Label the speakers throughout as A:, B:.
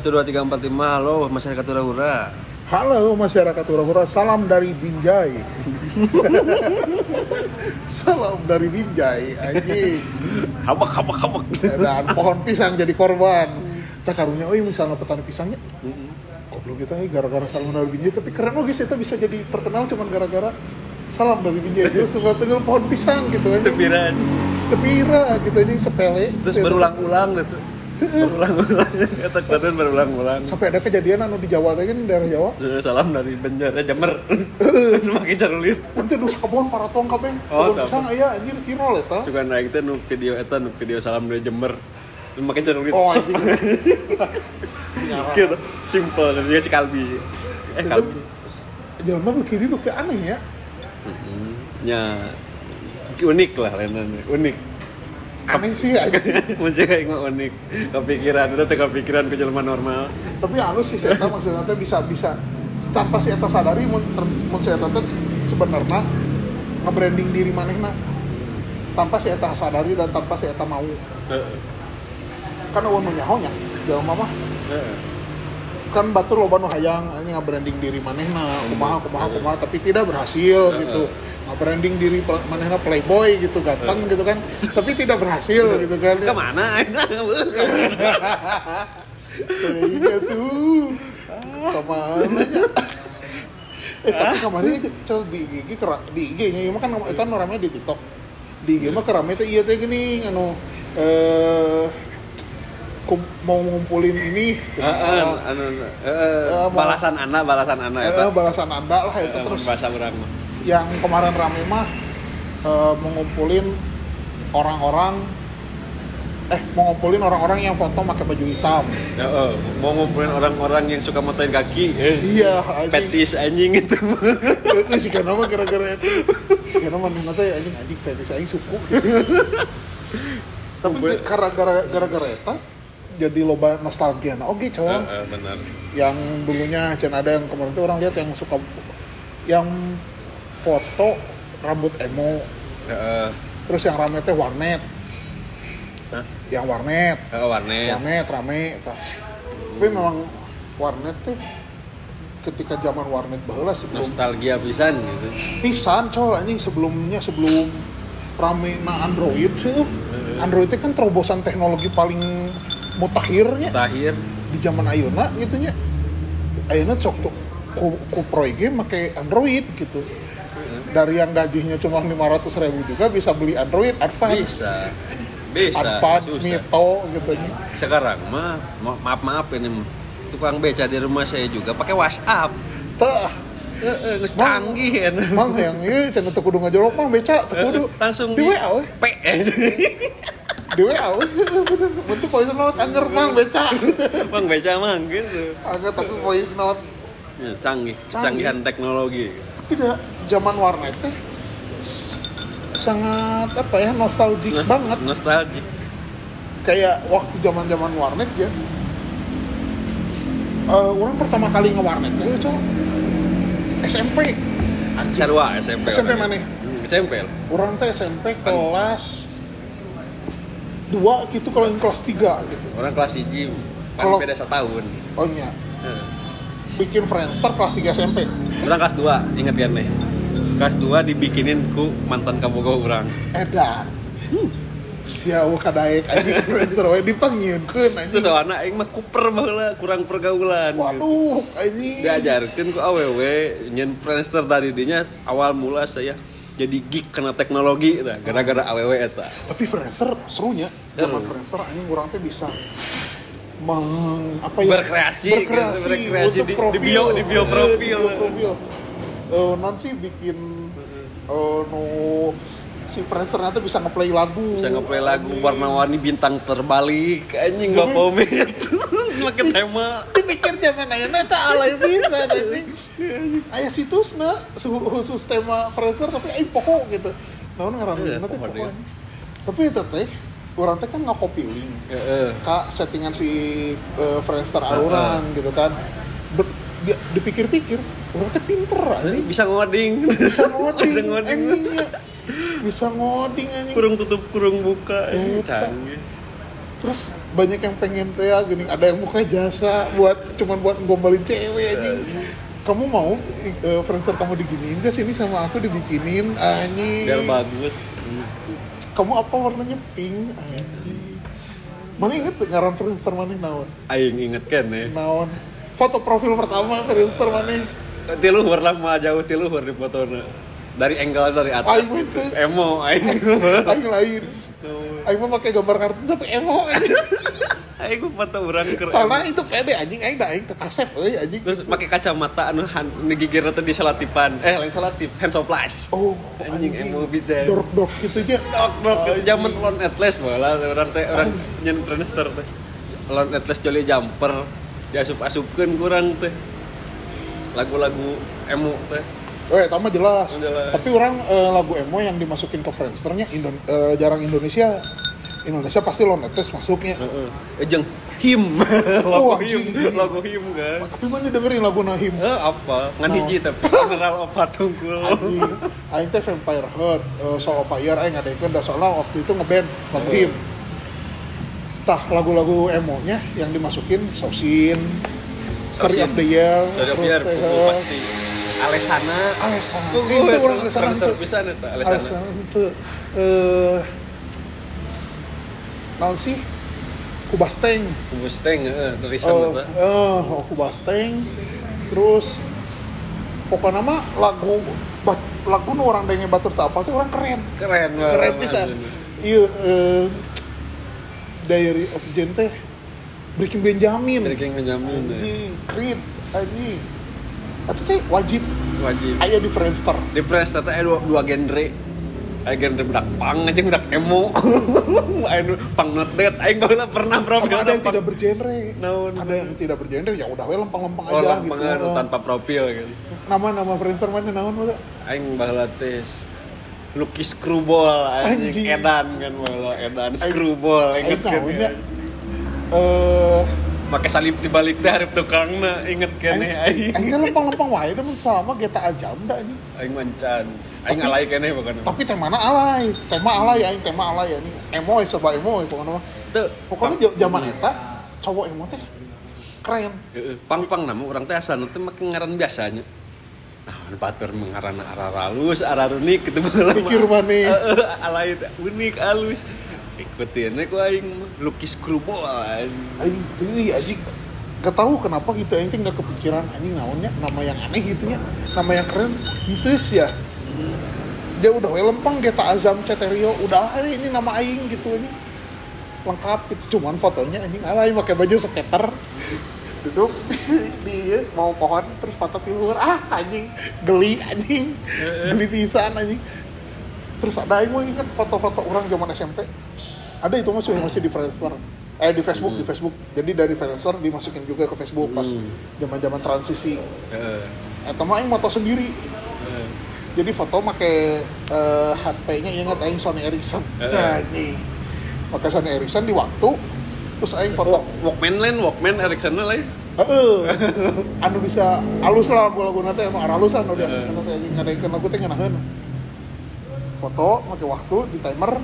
A: Satu dua tiga empat lima, halo masyarakat Hura-Hura.
B: Halo masyarakat Hura-Hura, salam dari Binjai. salam dari Binjai, anjing.
A: Habak habak habak.
B: Dan pohon pisang jadi korban. Kita karunya, oh misalnya petani pisangnya, goblok kita ini gara-gara salam dari Binjai, tapi keren loh guys, kita bisa jadi terkenal cuman gara-gara salam dari Binjai. Terus tinggal pohon pisang gitu aja.
A: Tepiran.
B: Tepira gitu ini sepele.
A: Terus berulang-ulang gitu. Berulang-ulang. Kata kalian berulang-ulang.
B: Sampai ada kejadian anu di Jawa tadi kan daerah Jawa.
A: Eh, Salam dari Banjar, eh, Jemer. Makin carulit.
B: Nanti nu sakabon para tong kabeh.
A: Oh,
B: pisang aya anjir viral eta.
A: Suka naik teh nu video eta nu video salam dari Jemer. Terus Makin carulit.
B: Oh.
A: Gitu. Simple dan dia si Kalbi. Eh
B: Itu
A: Kalbi.
B: Jelma begini beuki aneh ya.
A: Ya unik lah lainnya unik
B: Aneh sih anjing.
A: Maksudnya kayak nggak unik kepikiran itu teh kepikiran ke jelema normal
B: Tapi halus sih saya maksudnya teh bisa bisa tanpa si eta sadari mun mun si eta teh sebenarnya nge-branding diri manehna tanpa si eta sadari dan tanpa si eta mau. Kan eueuh nu nyaho nya. Mah
A: Heeh.
B: kan batur loba nu hayang nge-branding diri manehna kumaha kumaha kumaha tapi tidak berhasil gitu nge-branding diri manehna playboy gitu ganteng gitu kan. Tapi tidak berhasil gitu kan.
A: Ke mana?
B: Kayaknya tuh. Ke mana ya? Eh tapi kemarin itu cel di IG di IG nya emang kan itu kan ramai di TikTok. Di IG mah kerame itu iya teh gini anu eh kum- mau ngumpulin ini.
A: Heeh, anu heeh,
B: Eh,
A: balasan anak balasan anak
B: eh,
A: eta
B: balasan anda lah itu
A: Eh,
B: terus.
A: bahasa mah
B: yang kemarin rame mah eh, mengumpulin orang-orang eh mengumpulin orang-orang yang foto pakai baju hitam.
A: Heeh, mau ngumpulin orang-orang yang suka motoin kaki. Eh
B: iya anjing.
A: petis anjing itu.
B: Eh, si Kano mah gara-gara itu? Si Kano mah teh anjing anjing fetish anjing suku tapi
A: Ube.
B: karena gara- gara-gara eta jadi loba nostalgia. Nah oke cowok
A: Heeh, benar.
B: Yang dulunya can ada yang kemarin tuh orang lihat yang suka yang foto rambut emo.
A: Heeh.
B: terus yang rame teh warnet.
A: Hah?
B: yang warnet.
A: Heeh, warnet.
B: Warnet rame. Tah. tapi memang warnet tuh ketika zaman warnet baheula sebelum
A: nostalgia pisan gitu.
B: Pisan cowok anjing sebelumnya sebelum rame na Android sih Android itu kan terobosan teknologi paling mutakhirnya.
A: Terakhir
B: di zaman ayeuna gitu nya ayeuna sok tuh ku, ku proy game make Android gitu dari yang gajinya cuma 500 ribu juga bisa beli Android Advance
A: bisa. Bisa.
B: Advance
A: susah.
B: Mito gitu.
A: Sekarang mah ma- maaf maaf ini tukang beca di rumah saya juga pakai WhatsApp.
B: Tah.
A: Geus
B: Mang.
A: canggih
B: mang yang ieu cenah teu kudu mah beca teu kudu.
A: langsung
B: di WA we.
A: P
B: di WA we. Bentuk voice note anger mang beca.
A: Bang beca mah gitu.
B: Agak tapi voice note.
A: Ya, Canggih. canggihan teknologi
B: dah zaman warnet teh sangat apa ya nostalgic
A: Nos-
B: banget.
A: nostalgia
B: kayak waktu zaman zaman warnet ya. Eh, orang pertama kali nge-warnet ya cowok SMP
A: Sarwa SMP
B: SMP mana?
A: Hmm, SMP
B: orang teh SMP
A: Kan-
B: kelas 2 gitu kalau yang kelas 3 gitu.
A: Orang kelas hiji
B: Kalau-
A: beda setahun.
B: Oh iya.
A: Heeh.
B: Bikin Friendster kelas 3 SMP
A: orang kelas 2 inget kan nih kelas 2 dibikinin ku mantan kabogo orang.
B: Edan. Siau kadaek anjing Friendster we dipangieunkeun
A: itu
B: anjing
A: soalnya aing mah kuper baheula kurang pergaulan.
B: Waduh anjing.
A: Diajarkan ku awewe nyen Friendster tadi dinya awal mula saya jadi geek kena teknologi gara-gara awewe eta.
B: Tapi Friendster serunya zaman. Friendster anjing orang teh bisa meng apa ya
A: Berkreasi,
B: berkreasi,
A: berkreasi
B: untuk
A: di- di
B: profil,
A: bio- di bio
B: Eh,
A: profil.
B: di bio profil. Eh, non sih bikin eh, no si Friendster ternyata bisa ngeplay lagu.
A: Bisa ngeplay lagu warna-warni bintang terbalik. Anjing
B: Tapi-
A: bapomet makin tema.
B: dipikir zaman ayeuna teh alay bisa anjing aya situsna su- khusus tema Friendster tapi ai pokok gitu. Naon ngaran
A: Iya, pokok
B: pokoknya. tapi itu teh orang teh kan nge-copy link
A: Heeh.
B: kak settingan si uh, Friendster orang gitu kan. Ber- dia dipikir-pikir orang teh pinter anjing.
A: bisa ngoding.
B: Bisa ngoding
A: bisa ngoding.
B: anjingnya. Bisa ngoding anjing.
A: Kurung tutup kurung buka canggih
B: terus banyak yang pengen tuh ya gini ada yang buka jasa buat cuman buat gombalin cewek anjing. kamu mau uh, Friendster kamu diginiin gak sini sama aku dibikinin anjing?
A: Biar bagus
B: kamu apa warnanya? Pink anjing. Mana inget ngaran Friendster mana naon?
A: Aing inget kan ya
B: naon? Foto profil pertama Friendster mana
A: tiluhur lah mah jauh tiluhur di fotonya. Dari angle dari atas.
B: Aing
A: gitu.
B: itu.
A: emo aing.
B: Aing lain aing mah pakai gambar kartun tapi emo anjing.
A: Aing mah foto orang ke
B: soalnya itu pede anjing. Aing dah aing ke kasep euy anjing.
A: Terus pakai kacamata anu han ngigigir teh di selatipan. Eh lain selatip hands of flash
B: oh
A: anjing emo bisa
B: dork dork gitu aja
A: dok dok
B: Anjing.
A: zaman lon atlas malah orang teh orang nyen Friendster teh. Lon atlas joli jumper diasup-asupkeun kurang teh. Lagu-lagu emo teh
B: Eh, tama jelas.
A: Jelas.
B: Tapi orang eh, lagu emo yang dimasukin ke Friendsternya Indo eh, jarang Indonesia. Indonesia pasti lo netes masuknya.
A: Heeh. Eh jeung him.
B: Oh,
A: lagu him,
B: anjing.
A: lagu him kan.
B: Tapi mana dengerin lagu Nahim?
A: Eh apa? Ngan
B: Oh.
A: hiji tapi General of Tungkul.
B: Anjing, aing teh Vampire Heart, uh, Soul of Fire, aing ngadekeun da soalnya waktu itu ngeband lagu him. Tah lagu-lagu emonya yang dimasukin Sosin, Story of the Year, teh,
A: kuku
B: eh,
A: pasti. Alesana.
B: Alesana. Itu
A: itu
B: orang Alesana itu.
A: pisan eta Alesana.
B: Itu eh naon sih? Kubasteng.
A: Mustang heeh, dari sana
B: Oh,
A: eta.
B: eh, oh, Kubasteng. Terus pokoknya mah lagu lagu nu orang denge batur tak apa orang keren.
A: Keren.
B: Keren pisan. Iya eh, Diary of Jane teh Breaking Benjamin.
A: Breaking Benjamin. ya.
B: Anjing, Creed, anjing. Itu teh wajib
A: Wajib.
B: aya di Friendster.
A: Di press teh dua, dua genre. Aya genre budak pang aja budak emo. Aya nu pang not dead aing baheula pernah profil
B: Sama ada yang tidak bergenre.
A: Naon?
B: Ada yang tidak bergenre ya udah we lempeng-lempeng
A: Oh,
B: aja gitu.
A: lampangan
B: Eh,
A: tanpa profil gitu.
B: Nama-nama Friendster mana naon udah?
A: Aing baheula tes Lucky Screwball anjing
B: Anjing.
A: edan kan baheula edan Screwball inget kan ya.
B: Eh,
A: Make salib dibalik teh hareup tukangna inget kan
B: aing
A: ya aing.
B: teh lempeng-lempeng wae dah selama GTA jam dah anjing.
A: Aing mancan. Aing alay keneh pokoknya.
B: Tapi tema alay, tema alay aing tema alay anjing. Emo we coba emo we pokoknya mah.
A: Teu
B: Pokoknya zaman eta cowok emo teh keren.
A: Heeh, pang-pang nama orang teh asal teh make ngaran biasanya. Nah, batur mengaran arah halus, arah unik gitu baheula. mah.
B: Pikir.
A: Heeh, alay unik halus. Ikutin we ku aing Screwball anjing.
B: Aing teuy anjing. Gak tahu kenapa gitu aing teh gak kepikiran anjing naonnya nama yang aneh gitu nya. Nama yang keren itu ya. Dia udah we lempeng GTA Azam Ceterio udah ah, ini nama aing gitu anjing. Lengkap gitu cuman fotonya anjing alay pakai baju skater. Duduk di mau pohon terus foto tiluhur ah anjing geli anjing geli pisan anjing terus ada aing mah ingat foto-foto orang zaman SMP ada itu masih masih di Friendster. Eh di Facebook di Facebook. Jadi dari Friendster dimasukin juga ke Facebook pas zaman-zaman transisi.
A: Heeh.
B: eta mah aing moto sendiri.
A: Heeh.
B: jadi foto make eh, HP-nya ingat aing Sony Ericsson.
A: Heeh.
B: anjing pakai Sony Ericsson di waktu terus aing foto.
A: Walk- Walkman lain, Walkman Ericsson lain.
B: heeh. Anu bisa halus lah lagu-lagu nanti emang halus lah anu di asup nanti ngadaikeun lagu teh ngeunaheun foto make waktu di timer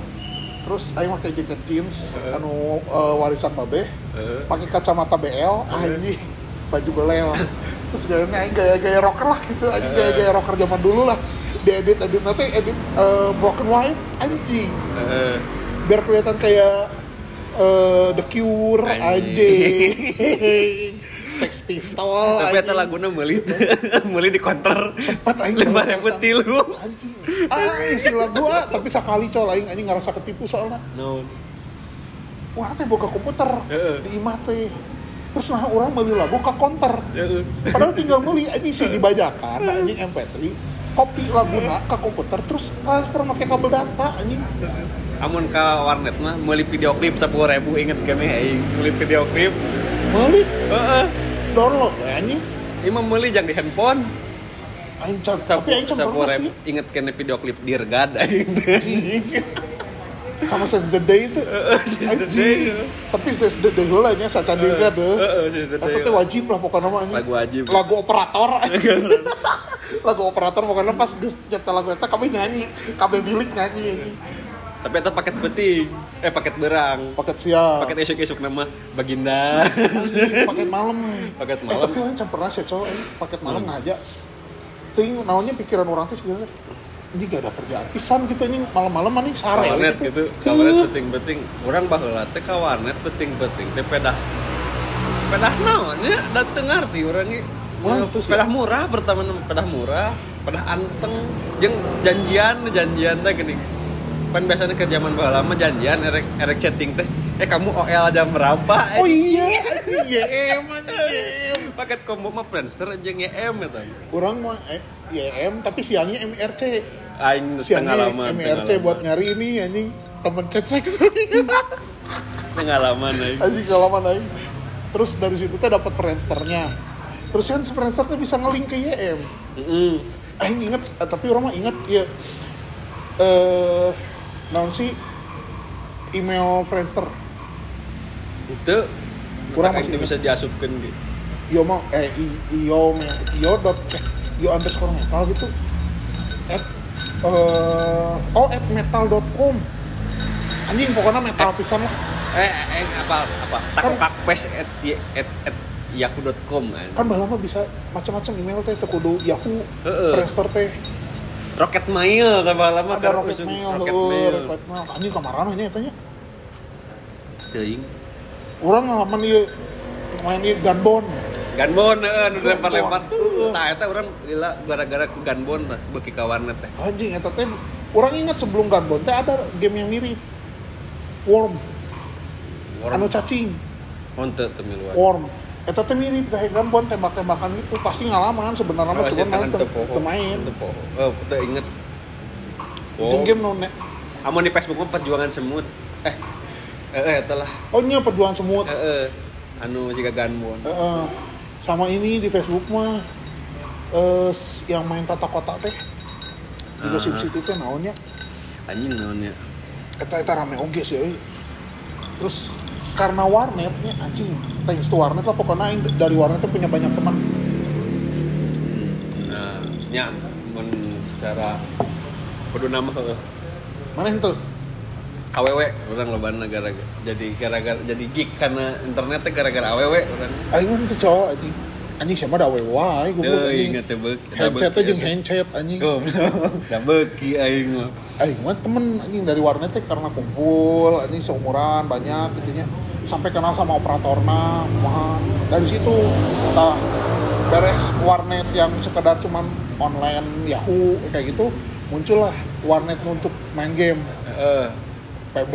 B: terus aing make jaket jeans anu eh, warisan babe
A: Heeh.
B: pakai kacamata BL anjing baju belel. Terus gayanya aing gaya-gaya rocker lah gitu anjing gaya-gaya rocker zaman dulu lah. Diedit edit nanti edit eh, broken white anjing.
A: Heeh.
B: biar kelihatan kayak eh, The Cure
A: Anjing.
B: Sex Pistol
A: Tapi eta laguna meuli meuli di counter
B: Sempat aing
A: lima ribu tilu.
B: anjing. Ah isi lagu ah tapi sekali col aing anjing ngerasa ketipu soalnya.
A: Naon?
B: wah teh boga komputer.
A: Heeh.
B: di imah teh. Terus nah orang beli lagu ke counter padahal tinggal beli anjing sih dibajakan anjing MP3 kopi laguna ke komputer terus transfer pakai kabel data anjing.
A: Amun ka warnet mah meuli video klip 10.000 inget kan ya aing. Meuli video klip.
B: Beli
A: Heeh.
B: download we, anjing
A: Ieu mah meuli jang di handphone.
B: aing can tapi aing can pernah sih
A: 10.000 inget kene video klip aing teh.
B: sama Says the Day itu
A: Says the
B: Anjing.
A: Day.
B: tapi Says the Day heula nya sacandirga deh
A: Heeh, Says the Day.
B: Eta teh wajib lah pokoknya mah.
A: Lagu wajib.
B: lagu operator lagu operator pokoknya pas geus nyetel lagu eta kami nyanyi kami milik nyanyi anjing
A: tapi itu paket beting eh paket berang.
B: Paket siang
A: paket esok esok nama baginda.
B: Paket malam.
A: Paket
B: eh,
A: malam.
B: tapi orang can pernah sih cowok eh, paket malam ngajak. Ting naonnya pikiran orang tuh sebenarnya ini gak ada kerjaan. Pisan gitu ini malam-malam nih sare
A: kawanet gitu. kawanet beting beting orang baheula teh kawanet beting teh pedah pedah naonnya dateng ngerti orangnya
B: Wah, itu sih.
A: pedah murah pertama pedah murah pedah anteng. Jeung janjian janjian teh gini kan biasanya ke zaman baheula mah janjian erek erek chatting teh eh kamu OL jam berapa?
B: Oh iya YM aja YM
A: paket combo mah Friendster jeung YM eta
B: orang mah eh, YM tapi siangnya MRC
A: aing
B: siangnya
A: pengalaman
B: MRC buat nyari ini anjing temen chat seks
A: pengalaman aing
B: anjing kalaman aing terus dari situ teh dapat Friendsternya. Terus kan Friendster teh bisa ngelink ke YM
A: Heeh.
B: Aing inget, eh, tapi orang mah inget ya eh naon sih email Friendster?
A: Itu
B: Kurang masih
A: itu bisa diasupkan gitu
B: yo mau eh i- iyo me- iyo dot eh, iyo underscore metal gitu. At eh oh at metal.com anjing pokoknya metal pisan lah.
A: Eh eh apa apa? Takokak pes at at at yahoo.com kan
B: kan bahala mah bisa macam-macam email teh teu kudu Yahoo
A: Heeh.
B: Friendster teh
A: rocket mail tambah lama
B: ada rocket mail
A: rocket mail
B: rocket mail anjing kamarana nya tanya
A: teuing
B: orang ngalaman ieu main ieu gunbon
A: ganbon heeh nu
B: Gunbon.
A: lempar-lempar
B: Heeh.
A: tah eta urang lila gara-gara ku ganbon tah beuki kawarnet teh.
B: Anjing eta teh orang ingat sebelum gunbon teh ada game yang mirip. Worm. Anu cacing.
A: Onte teu miluan.
B: Worm eta teh mirip kayak gunbon tembak-tembakan itu pasti ngalaman sebenarnya mah
A: Oh,
B: cuma main
A: tangan
B: teu
A: teu poho.
B: teu main
A: Teu poho. Oh, teu inget.
B: jeung game nu ne-
A: Amun di Facebook mah perjuangan semut. Eh. Eh, eh eta lah.
B: oh nya perjuangan semut
A: Eh, eh. Anu juga ganbon.
B: Heeh. sama ini di Facebook mah eh yang main tata kota teh juga
A: Ah.
B: sim city teh naonnya
A: Anjing naonnya.
B: eta eta rame oge sih terus karena warnetnya anjing thanks to warnet lah pokoknya aing dari warnet teh punya banyak teman
A: Nah, nya mun secara kudu nama heueuh.
B: mana itu
A: AWW orang lobana gara-gara jadi gara-gara jadi geek karena internet teh gara-gara AWW orang.
B: aing mah teu cowok anjing anjing siapa da wae gue anjing
A: inget teh beuk.
B: headset teh jeung handset anjing.
A: Da beuki aing mah.
B: aing mah temen anjing dari warnet teh karena kumpul anjing seumuran banyak gitu nya sampai kenal sama operatorna mah dari situ kita beres warnet yang sekedar cuman online Yahoo kayak gitu muncullah warnet untuk main game
A: Heeh.
B: PB,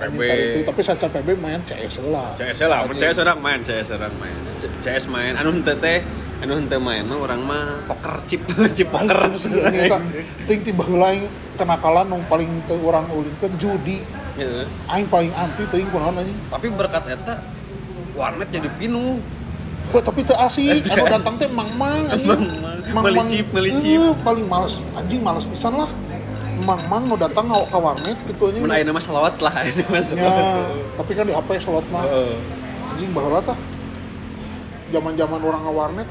A: PB.
B: itu tapi saca PB main CS lah
A: CS lah, mun. CS orang main, CS orang main. CS main, anu henteu teh, anu henteu main mah orang mah poker chip, chip poker.
B: Eta ting tiba heula aing kenakalan nu paling teu urang ulingkeun judi
A: Heeh.
B: aing paling anti teuing kunaon anjing
A: Tapi berkat eta warnet jadi pinuh.
B: Wah, tapi teu asik, anu datang teh mang-mang anjing.
A: Mang-mang. Melicip, melicip.
B: Paling males anjing males pisan lah. Mang-mang nu datang ngau ka warnet gitu anjing.
A: Mun ayeuna mah selawat lah, ayeuna mah
B: Ya,
A: selawat.
B: tapi kan di HP slot mah.
A: Heeh.
B: Anjing baheula tah. Zaman-zaman orang ngawarnet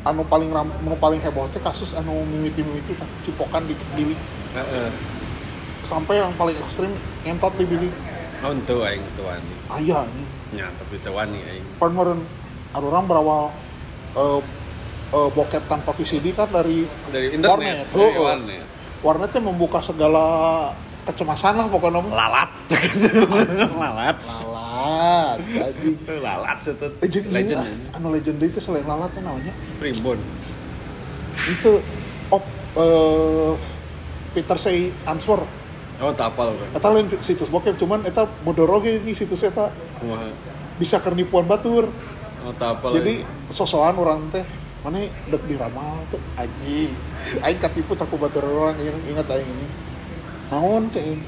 B: anu paling ram, anu paling heboh teh kasus anu mimiti-mimiti cipokan di
A: Heeh.
B: Sampai yang paling ekstrim ngentot di bilik
A: Oh, henteu aing teu wani.
B: aya anjing
A: Nya, tapi teu wani aing.
B: pan meureun ada orang berawal eh eh, bokep tanpa VCD kan dari
A: Dari internet,
B: Warnet,
A: dari
B: heeh.
A: warnet.
B: warnetnya membuka segala kecemasan lah pokoknya.
A: Lalat. Lalat.
B: lalat jadi
A: Lalat setut.
B: legend
A: Legend.
B: legend
A: ya.
B: anu legend itu selain lalatnya namanya
A: Primbon.
B: itu op eh, Peter Say Answer
A: Oh, tak apal
B: eta lain situs. Bokep cuman eta bodor oge ini situs eta bisa kernipuan batur.
A: Oh, tak apal.
B: jadi sosokan orang teh mana dek diramal tuh aji. Aing katipu taku batur orang yang ingat aing ini. Naon ceng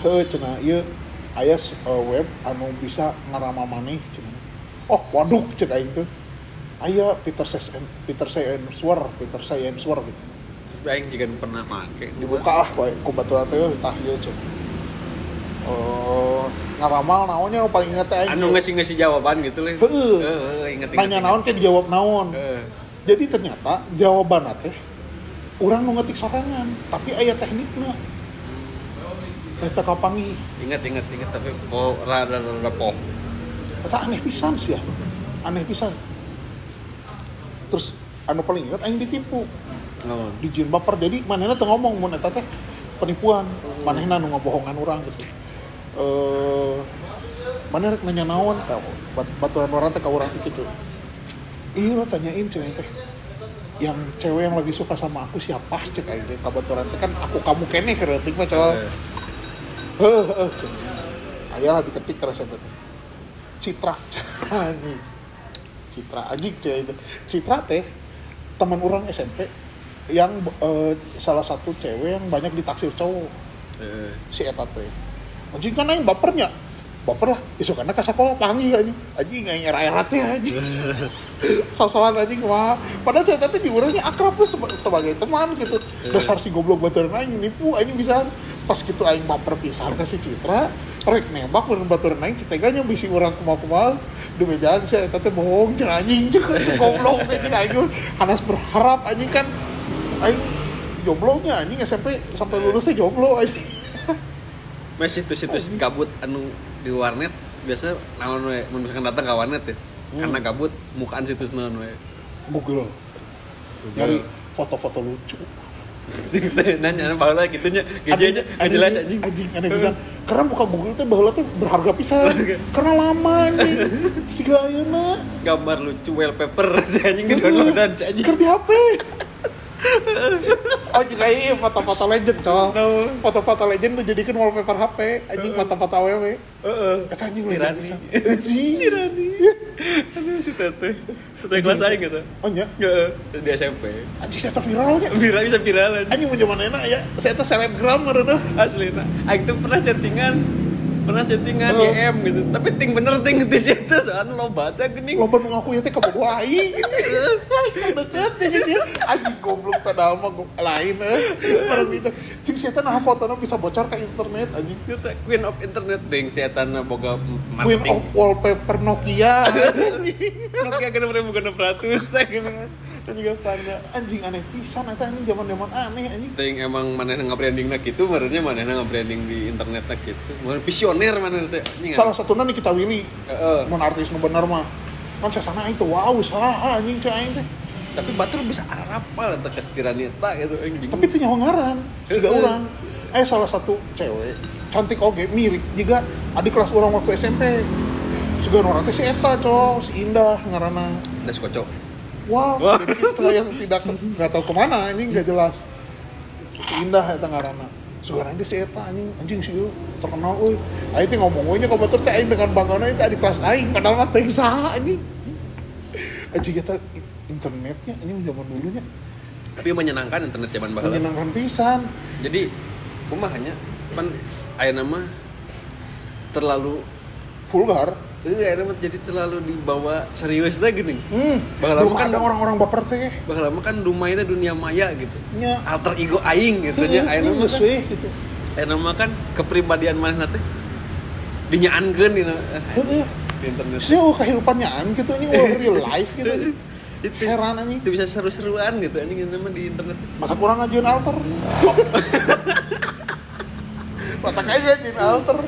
B: he cenah ieu aya s- eh, web anu bisa ngaramal maneh cenah. Oh waduh cek aing tuh. Aya Peter Says Peter Say Answer Peter Say Answer gitu
A: aing juga pernah make.
B: dibuka lah bae ku baturan teh tah ieu cek Oh, ngaramal naonnya paling inget aing
A: Anu ngasih-ngasih jawaban gitu lah.
B: Heeh.
A: Heeh, inget inget.
B: nanya naon kayak dijawab naon
A: Heeh.
B: jadi ternyata jawaban teh orang nu ngetik sorangan tapi aya tekniknya eta kapangi
A: ingat ingat ingat tapi po rada rada po
B: eta aneh pisan sih ya aneh pisan terus anu paling ingat aing ditipu
A: oh.
B: dijin baper. Jadi manehna teu ngomong mun eta teh penipuan. Manehna nu ngabohongan orang gitu eh mana rek nanya naon? Ka bat baturan orang teh ka urang teh gitu iya lo tanyain cewek teh. Yang cewek yang lagi suka sama aku siapa? Cek aing teh ka baturan teh kan aku kamu kene kereutik mah cowok
A: Eh,
B: heh heh cek ayolah diketik saya teh Citra anjing. Citra anjing cewek Citra teh teman orang SMP yang eh, salah satu cewek yang banyak ditaksir cowok.
A: Eh,
B: si eta teh. Anjing kan aing bapernya. Baper lah. Besok karena ke sekolah panggil anjing anjing aing era-era teh anjing. Sosokan anjing mah padahal saya teh di urangnya akrab tuh seba- sebagai teman gitu. Dasar si goblok baturan aing nipu anjing bisa pas gitu aing baper pisan ke si Citra rek nembak bener baturan aing kita gak bisi orang kumal-kumal. Di mejaan saya teh bohong cenah anjing cenah goblok anjing aing hanas berharap anjing kan aing jomblonya anjing SMP sampai lulusnya jomblo anjing.
A: Mas situs-situs kabut anu di warnet biasa naon we? Mun misalkan datang ke warnet ya. Karena kabut mukaan situs naon we.
B: Google. Nyari foto-foto lucu.
A: Nanya baheula kitu nya. Gejenya
B: Aneh-
A: jelas anjing.
B: anjing. aneh pisan. Karena buka Google teh baheula teh berharga pisan. Karena lama anjing. Si gayeuna
A: Gambar lucu wallpaper si anjing di downloadan si anjing.
B: keur di HP Oh juga iya foto-foto legend coy. Foto-foto legend udah jadikan wallpaper HP Anjing foto-foto aww
A: Heeh.
B: Eta anjing legend pisan Anjing.
A: Tirani. Aduh si teteh. Teteh kelas aing gitu.
B: Oh
A: Heeh, di SMP.
B: Anjing saya viralnya
A: Viral bisa viralan.
B: Anjing. Mau zaman enak ya. Saya tuh selebgram merena
A: Asli nah. Aing tuh pernah chattingan pernah chattingan
B: Oh.
A: YM gitu. Tapi ting bener ting di situ. Soalnya lo bata gening
B: Loba nu ngaku ya teh kebogo aing deket sih anjing goblok padahal mah go- lain eh. Barang gitu. Cing saya nah fotona bisa bocor ke internet anjing.
A: Kita queen of internet ting setan boga
B: Queen of wallpaper Nokia
A: Nokia kena berapa kena peratus teh gini dan juga pana
B: anjing aneh pisan eta anjing zaman zaman aneh anjing.
A: Ting emang mana nggak branding nak gitu maksudnya mana nggak branding di internet nak gitu mana visioner mana teh anjing.
B: Salah satunya nih kita Willy
A: Heeh.
B: mun artis nu bener mah. Kan saya sana tuh wow saha anjing aing teh.
A: Tapi batur bisa arapal eta kestirani eta gitu bingung
B: tapi itu nyawa ngaran siga orang eh salah satu cewek cantik oge mirip juga adik kelas orang waktu SMP juga orang teh si Eta cowok si Indah ngarana
A: das kocok
B: wow jadi istilah yang tidak nggak tahu ke mana anjing nggak jelas. Indah Eta ngarana sugan aja si Eta anjing. Anjing si ieu terkenal euy aing teh ngomong we nya batur teh aing dengan banggana itu di kelas aing padahal mah teh saha anjing. Anjing eta i- internetnya ini zaman dulunya.
A: Tapi menyenangkan internet zaman baheula
B: menyenangkan pisan.
A: Jadi kumahanya kan aya nama terlalu
B: vulgar
A: nama jadi terlalu dibawa serius teh gini
B: hmm,
A: Bakal
B: belum
A: lama kan-
B: ada orang-orang baper teh.
A: Bakal lama kan dunia itu dunia maya gitu.
B: Nya
A: alter ego aing gitu nya aya
B: ini
A: nama
B: geus
A: kan
B: gitu.
A: Aya nama kan kepribadian mana teh? Dinyaankeun di,
B: Heeh.
A: di internet.
B: Sih oh, kehidupannya an gitu ini oh, real life gitu.
A: Itu
B: heran anjing.
A: itu bisa seru-seruan gitu anjing mah di internet.
B: Maka kurang ngajuin alter. Mata aja ngajuin alter.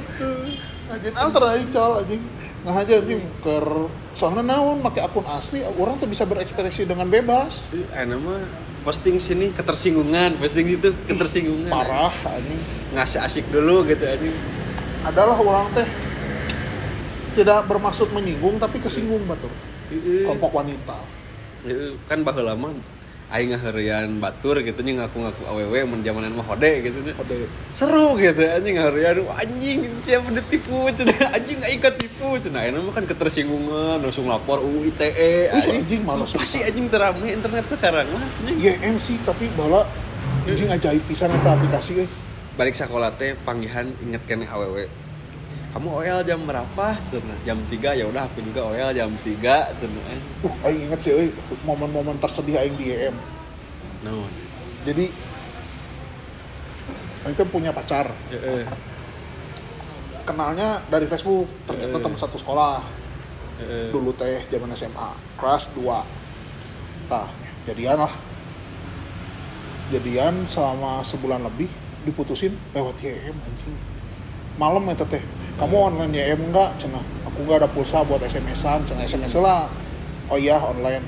B: Ngajuin alter aja col anjing nggak aja anjing ker soalnya naon pakai akun asli orang tuh bisa berekspresi dengan bebas.
A: Aya nama posting sini ketersinggungan posting itu ketersinggungan
B: parah anjing.
A: ngasih asik dulu gitu anjing.
B: Adalah orang teh tidak bermaksud menyinggung tapi kesinggung batur kelompok wanita.
A: Itu kan baheula lama aing ngaheureun batur gitu nya ngaku-ngaku awewe mun zamanan mah hode gitu nya. Seru gitu anjing Wah, anjing siapa udah tipu cenah anjing aing tipu cenah. Ayeuna mah kan ketersinggungan langsung lapor UU ITE anjing.
B: anjing malas
A: pasti anjing terame internet sekarang mah anjing?
B: YM sih tapi bala anjing ajaib pisan eta aplikasi euy.
A: Balik sekolah teh panggihan inget kene awewe kamu OL jam berapa cenah jam 3 ya udah aku juga OL jam 3 cenah
B: Uh, aing inget sih, euy, momen-momen tersedih aing di EM.
A: no
B: Jadi, aing tuh punya pacar.
A: heeh
B: Kenalnya dari Facebook, ternyata
A: Eh.
B: teman satu sekolah. Dulu teh zaman SMA, kelas 2. Tah, jadian lah. Jadian selama sebulan lebih, diputusin lewat YM anjing. malam eta teh kamu online YM enggak cenah aku nggak ada pulsa buat SMS-an cenah SMS lah. Oh iya online.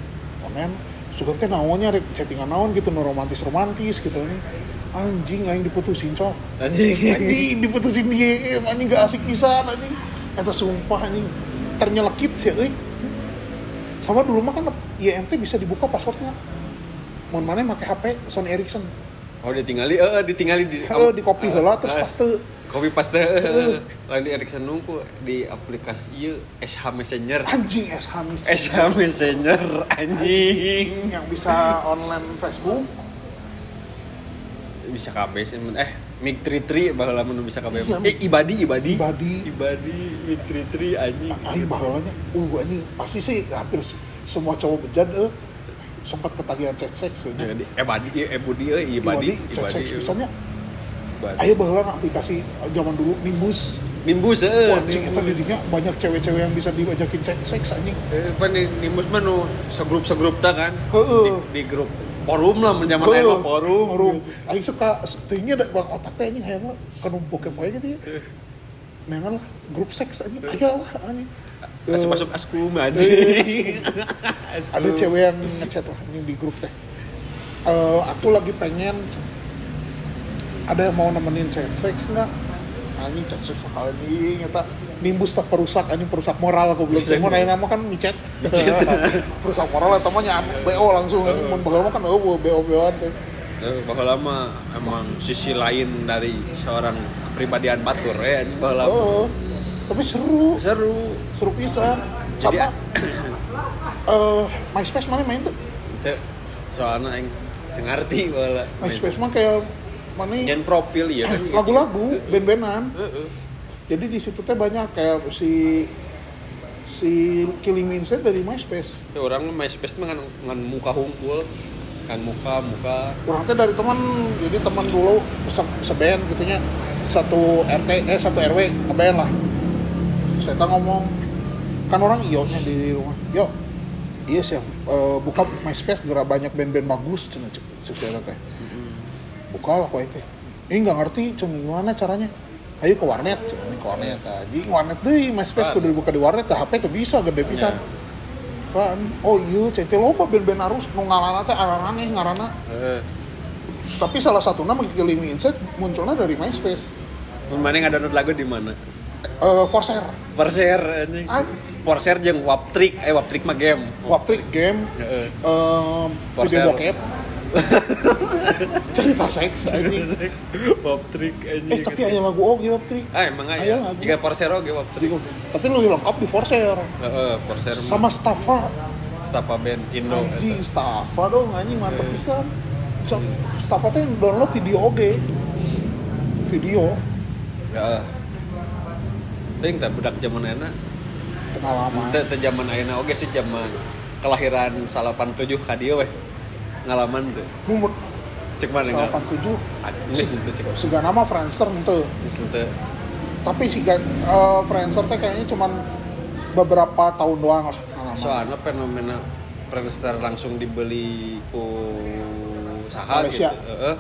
B: Online. Suka teh naonnya rek chattingan naon gitu nu romantis romantis gitu ini. Anjing aing diputusin cok.
A: Anjing.
B: Anjing diputusin dia anjing gak asik pisan anjing. Eta sumpah anjing. Ternyelekit sih euy. Sama dulu mah kan IMT bisa dibuka passwordnya. Mun mana make HP Sony Ericsson.
A: Oh ditinggali eh ditinggali di
B: Heeh, di copy heula terus
A: eh,
B: paste
A: copy paste lain di Ericsson nunggu di aplikasi ieu SH Messenger.
B: Anjing SH Miss
A: SH Messenger anjing.
B: Yang bisa online Facebook.
A: Bisa KB sih eh Mig Tri Tri baheula mun bisa KB
B: Iya,
A: eh ibadi ibadi.
B: Ibadi.
A: ibadi Mig Tri Tri anjing.
B: Aing bahalanya uh anjing. Pasti sih hampir semua cowok bejat eh sempat ketagihan chat seks
A: Ya, eh badi eh budi eh ibadi
B: chat
A: ibadi
B: seks misalnya.
A: ibadi
B: ayo baheula aplikasi zaman dulu Nimbus
A: Nimbus eh
B: Wah, eta didinya banyak cewek-cewek yang bisa diajakin chat seks anjing.
A: Eh, pan Nimbus mah nu segrup segrup ta kan
B: Heeh.
A: di, di grup forum lah menjaman
B: Heuh,
A: ayeuna forum
B: Forum. Aing suka teuingnya da bang otak teh anjing hayang mah kanu bokep wae gitu ya. Nengan lah grup seks anjing. Aya lah anjing.
A: masuk
B: Eh,
A: masuk askum anjing
B: ada cewek yang ngechat lah anjing di grup teh. Eh, aku lagi pengen ada yang mau nemenin chat seks enggak? Anjing chat seks sekali. Anjing eta nimbus tak perusak anjing perusak moral aku belum. Mau nanya nama kan micet perusak moral eta mah BO langsung. Anjing mun baheula mah kan? Eueuh BO BO-an teh
A: Eh, bahwa lama emang sisi lain dari seorang kepribadian batur ya bahwa lama.
B: Oh, tapi seru,
A: seru.
B: Seru pisan.
A: Jadi,
B: Sama eh MySpace mana main tuh?
A: Soalnya yang ngerti bahwa
B: MySpace mah kayak mana
A: yang profil ya kan
B: lagu-lagu, band-bandan. Jadi di situ teh banyak kayak si si Killing Inside dari MySpace.
A: Ya, orang MySpace mah kan ngan muka hungkul kan muka muka
B: Orang teh dari teman, jadi teman dulu se seband gitunya satu RT eh satu RW ngeband lah. Saya ngomong kan orang iyo nya di rumah. Yo, iya sih eh, buka MySpace gerak banyak band-band bagus cina cek cek saya teh. Buka lah kok teh. Ini nggak ngerti cuma gimana caranya. Ayo ke warnet, cuma ke warnet. Aja. warnet deh, MySpace kudu dibuka di warnet, HP tuh bisa gede pisan. Kan, oh iya, cete loba band-band arus nu ngaranna teh aranana ngaranna
A: eh.
B: Tapi salah satu nama Killing Me Inside munculnya dari MySpace.
A: Mana yang ada download lagu di mana?
B: Eh Forcer
A: Porshare anjing.
B: Ah.
A: Jeung Waptrick. Eh Waptrick mah game.
B: Waptrick game.
A: Heeh.
B: eh
A: Forcer.
B: video bokep cerita seks anjing.
A: Waptrick anjing
B: eh tapi aya lagu oge Waptrick
A: ah emang
B: Aya
A: jika Porshare oge Waptrick
B: tapi lebih lengkap di Forcer.
A: Heeh mah
B: sama Staffa
A: Stapa band Indo
B: anjing Staffa dong anjing mantep pisan. Cok, Staffa teh download video oge video.
A: Heeh. Ting tak budak zaman enak
B: tengah lama.
A: Teu zaman ayeuna oge sih zaman kelahiran 87 ka dieu weh. Ngalaman tuh.
B: Mumut
A: Cek mana ngal?
B: 87
A: Geus teu cek.
B: Siga nama Friendster ente tapi si uh, Friendster teh kayaknya cuman beberapa tahun doang lah.
A: Soalnya fenomena Friendster langsung dibeli ku saha gitu.
B: Malaysia.
A: Heeh.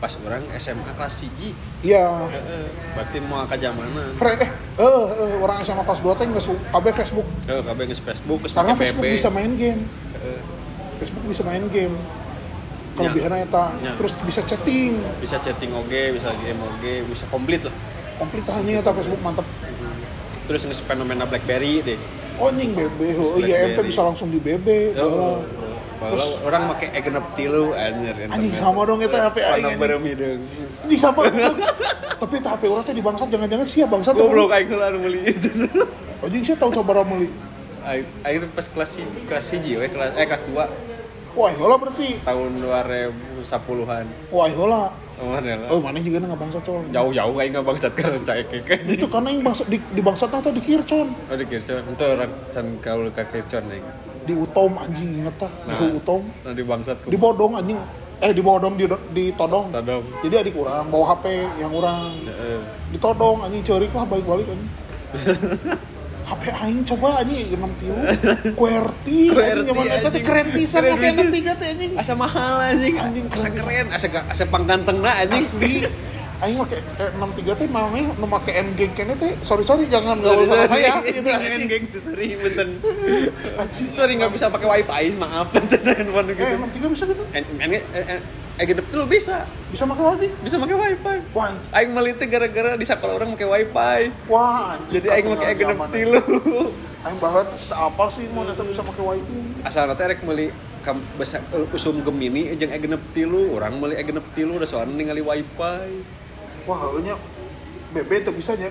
A: Pas orang SMA kelas 1.
B: iya
A: Heeh. Berarti mau ka zamanan.
B: Fre eh, eh, eh, orang SMA kelas 2 teh nggak KB Facebook
A: Heeh, kabeh geus Facebook, geus
B: karena Facebook bisa main game. Facebook bisa main game kelebihannya eta
A: Ya.
B: terus bisa chatting
A: Bisa chatting oge, bisa game oge, bisa komplit lah.
B: komplit hanya eta Facebook mantep
A: Terus geus fenomena BlackBerry deh.
B: oh nying BB oh iya ente bisa langsung di BB
A: Oh. Terus orang make egenep tilu anjir.
B: anjing sama dong eta HP aing anjing
A: bareng hidung.
B: anjing sama tapi eta HP orang teh di bangsat jangan-jangan sia bangsat
A: Goblok aing heula meuli itu.
B: anjing sia tahun sabaraha meuli
A: Aing pas kelas kelas 1 we kelas eh kelas 2
B: wah heula berarti
A: tahun 2010-an.
B: wah heula
A: Oh, mana lah.
B: oh mana juga nggak bangsat coy
A: Jauh-jauh aing nggak bangsat cai keke.
B: itu karena yang bangsa, di, di bangsatnya tuh di Kircon
A: Oh, di Kircon. Itu orang can kaul ka Kircon aing.
B: di Utom anjing inget tah
A: Nah.
B: di Utom
A: Nah, di bangsat
B: di Bodong anjing eh di Bodong di di Todong
A: Tadong.
B: jadi adik orang bawa HP yang orang
A: Heeh.
B: di Todong anjing cerik lah balik-balik anjing HP aing coba anjing 6 tilu QWERTY anjing zaman
A: QWERTY,
B: eta teh keren pisan pakai
A: pisan.
B: 63 teh anjing
A: Asa mahal anjing.
B: Anjing,
A: asa
B: keren.
A: asa asa panggantengna anjing.
B: asli aing make eh, 63 teh mana nu make N geng kene teh sorry sorry jangan gaul sama saya gitu
A: Jangan
B: anjing.
A: geng tuh sorry benten. Sorry nggak bisa pakai wifi maaf cina handphone
B: Eh,
A: gitu.
B: 63 bisa gitu?
A: Eh genep tuh bisa
B: Bisa pakai wifi?
A: bisa pakai wifi.
B: Wah.
A: Aing meliti gara-gara di sekolah orang pakai wifi.
B: wah anjing.
A: Jadi aing pakai genep
B: Zaman.
A: tilu.
B: Aing bahwa apa sih mau nanti bisa pakai wifi?
A: Asal nanti rek meuli kam besar usum gemini jeung e genep tilu, orang meuli e genep tilu udah soalnya ningali wifi.
B: Wah, heunya BB tuh bisa nya.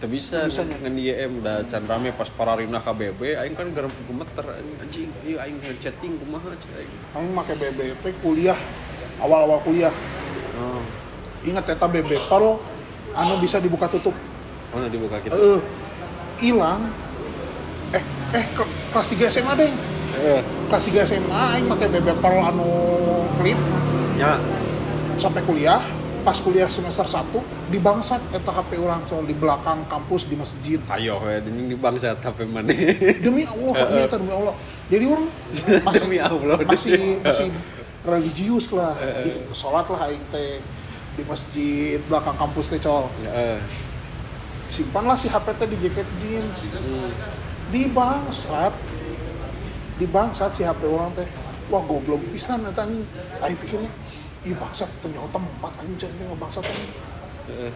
A: Teu bisa,
B: Teu
A: ngan ieu em udah can rame pas pararina KBB aing kan gerem gemeter anjing ieu aing chatting kumaha aing.
B: Aing make BB teh kuliah awal-awal kuliah.
A: Oh,
B: Ingat eta BB Pal anu bisa dibuka tutup.
A: mana dibuka kita?
B: Eh, hilang. Eh, eh ke, kelas 3 SMA deh.
A: Heeh.
B: Kelas 3 SMA aing make BB Pal anu flip
A: Ya,
B: sampai kuliah. Pas kuliah semester 1 di bangsat eta HP orang soal di belakang kampus di masjid.
A: ayo we anjing di bangsa tapi mana?
B: Demi Allah, ini eta demi Allah. Jadi orang masih
A: Demi Allah.
B: masih masih religius lah. Ih, sholat lah aing teh di masjid belakang kampus teh col.
A: Heeh.
B: Simpanlah si HP teh di jaket jeans.
A: Hmm.
B: Di bangsat. Di bangsat si HP orang teh. Wah goblok pisan eta anjing. Aing pikirnya, ih bangsat ternyata tempat anjing ini bangsat anjing.
A: Heeh.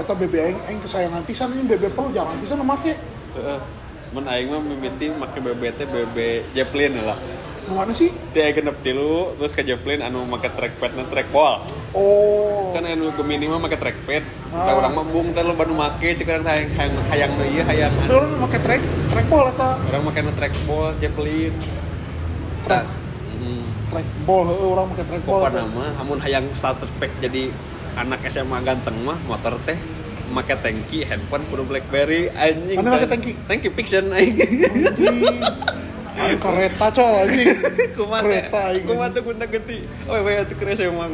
B: Eta BB aing aing kesayangan pisan anjing BB Pro jangan pisan make.
A: Heeh. Men aing mah mimiti make BBT BB Zeppelin lah.
B: Mana sih?
A: Dia genep tilu terus ke Zeppelin anu make trackpad na trackball.
B: Oh.
A: Kan anu Gemini mah make trackpad.
B: Ah.
A: Kita orang mah bung teh loba nu make cek urang hayang hayang hayang deui ieu hayang.
B: Itu orang make track trackball eta.
A: Orang make nu trackball Zeppelin.
B: Track.
A: Tah. Mm.
B: Trackball orang make trackball.
A: Pokoknya mah amun hayang starter pack jadi anak SMA ganteng mah motor teh make tangki handphone kudu BlackBerry anjing.
B: Mana make tangki?
A: Tangki fiction.
B: Anjing. Kereta col anjing.
A: kumaha
B: Kereta aing.
A: kumaha tuh guna ganti oh we atuh keren saya mah.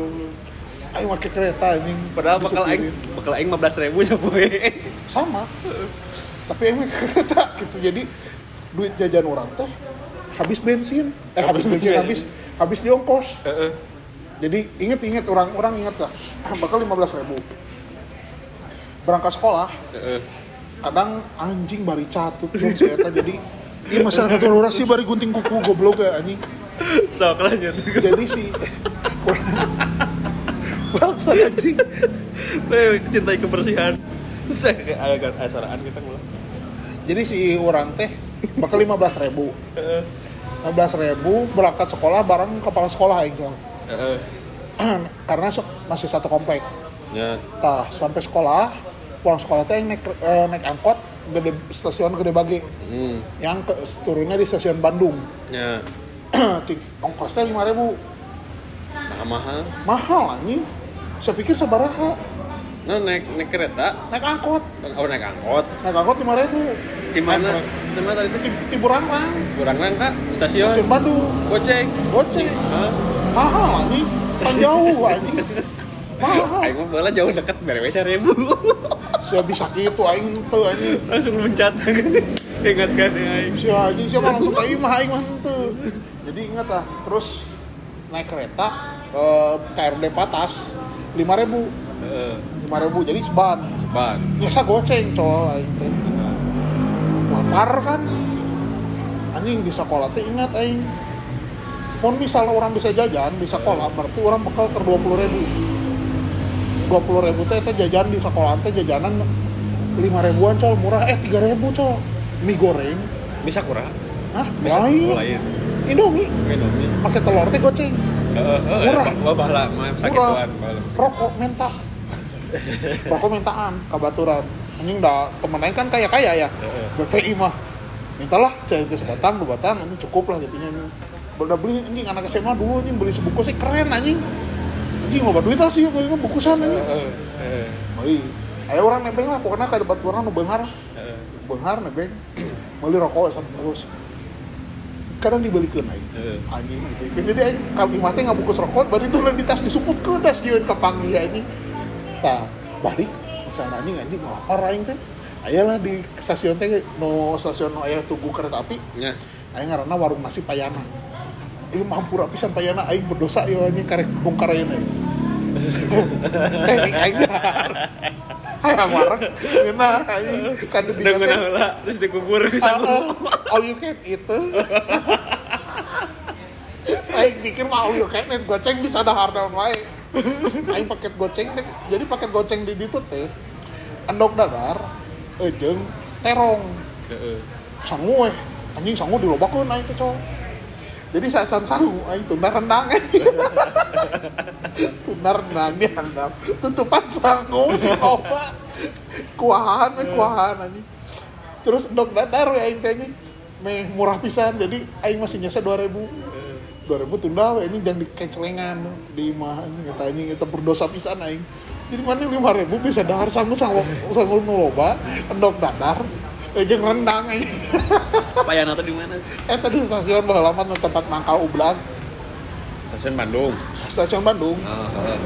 B: Aing make kereta anjing.
A: padahal bakal aing bakal aing 15.000 sapoe
B: sama. Tapi aing kereta gitu. Jadi duit jajan orang teh habis bensin. Eh habis bensin habis habis di ongkos.
A: heeh
B: Jadi inget-inget orang-orang inget lah. Bakal 15 ribu. Berangkat sekolah, kadang anjing bari catut jadi iya masyarakat darurat sih bari gunting kuku goblok ya anjing.
A: Sok lanjut.
B: Jadi si bangsa anjing.
A: Cintai kebersihan. Saya agak asaraan kita mulai
B: jadi si orang teh bakal 15 ribu.
A: heeh
B: 15 ribu berangkat sekolah bareng kepala sekolah aing karena so- masih satu komplek.
A: Ya.
B: Tah sampai sekolah pulang sekolah teh naik eh, naik angkot gede stasiun gede bagi.
A: Hmm.
B: Yang ke, turunnya di stasiun Bandung.
A: Ya.
B: Ti- ongkos teh 5 ribu.
A: Nah mahal.
B: Mahal anjing. Saya pikir sabaraha
A: nah naik naik kereta?
B: Naik angkot.
A: Oh naik angkot.
B: Naik angkot 5 ribu.
A: Di mana? Di mana tadi?
B: Di,
A: itu
B: di Burangrang.
A: Kurang kan kak?
B: Stasiun?
A: Stasiun
B: Bandung.
A: Goceng.
B: Goceng. Mahal anjing. Kan jauh anjing. mahal
A: Aing mah bola jauh deket beres seribu.
B: Saya bisa gitu aing teu anjing
A: langsung kan ingat kan ya Aing.
B: Si anjing siapa langsung ke imah aing mah henteu. Jadi ingat lah terus naik kereta eh, KRD Patas 5000 ribu.
A: Heeh,
B: lima ribu jadi seban.
A: Cepat
B: biasa goceng col aing teh. Lapar kan? Anjing di sekolah teh ingat aing. Pun misal orang bisa jajan di sekolah berarti orang bekal ke dua puluh ribu dua puluh ribu teh teh jajan di sekolah teh jajanan lima ribuan col. Murah. Eh tiga ribu col. Mie goreng.
A: Bisa kurang?
B: Hah?
A: bisa
B: lain.
A: lain.
B: Indomie.
A: Nih
B: pakai telur teh goceng.
A: Heeh, heeh,
B: Murah.
A: bahala mah sakit
B: Murah.
A: tuan
B: rokok menta rokok mentaan kabaturan. Anjing dah temen aing kan kaya kaya ya. BPI mah mintalah cai itu sebatang dua batang ini cukup lah jadinya. Anjing. udah beli anjing anak SMA dulu anjing beli sebungkus sih keren anjing anjing loba duit lah sih beli bungkusan anjing
A: Heeh, heeh,
B: beli ayo orang nebeng lah pokoknya kayak baturan nu beunghar
A: heeh,
B: beunghar nebeng beli rokok sama terus. Kadang aing
A: heeh.
B: anjing gitu jadi aing kalau imah teh ngabungkus rokok bari itu di tas disuput ke das jeung ke pangi anjing. Tah balik misalnya anjing anjing lapar aing teh. Ayalah di stasiun teh no stasiun no aya tugu kereta api.
A: Nya
B: aing ngaranna warung nasi payana eh mampura pisan payana aing berdosa ya anjing karek bongkar ayeuna aing teknik aing dahar hayang wareng ngeunah anjing. Kan di
A: guna heula terus dikubur bisa
B: all you can eat tuh. Aing pikir mah all you can eat goceng bisa dahar daun wae. Aing paket goceng jadi paket goceng di ditu teh endok dadar, ejeng, terong, sangu weh. Anjing sangu dilobakeun aing teh cowok. Jadi sangu aing tunda rendang anjing. tunda rendang dia rendang. Tutupan sangu si loba. Kuahan we kuahan anjing. Terus endok dadar aing teh anjing. Meh murah pisan jadi aing masih nyasa 2000. 2000 tunda we anjing jangan dikecelengan di imah anjing eta anjing eta berdosa pisan aing. Jadi mana 5000 bisa dahar sangu sangu sangu nu loba, endok dadar, jeung rendang anjing.
A: Payana tuh di mana sih?
B: Eta di stasiun Bahalaman tempat mangkal ublag,
A: Stasiun Bandung.
B: stasiun Bandung.
A: Oh, heeh.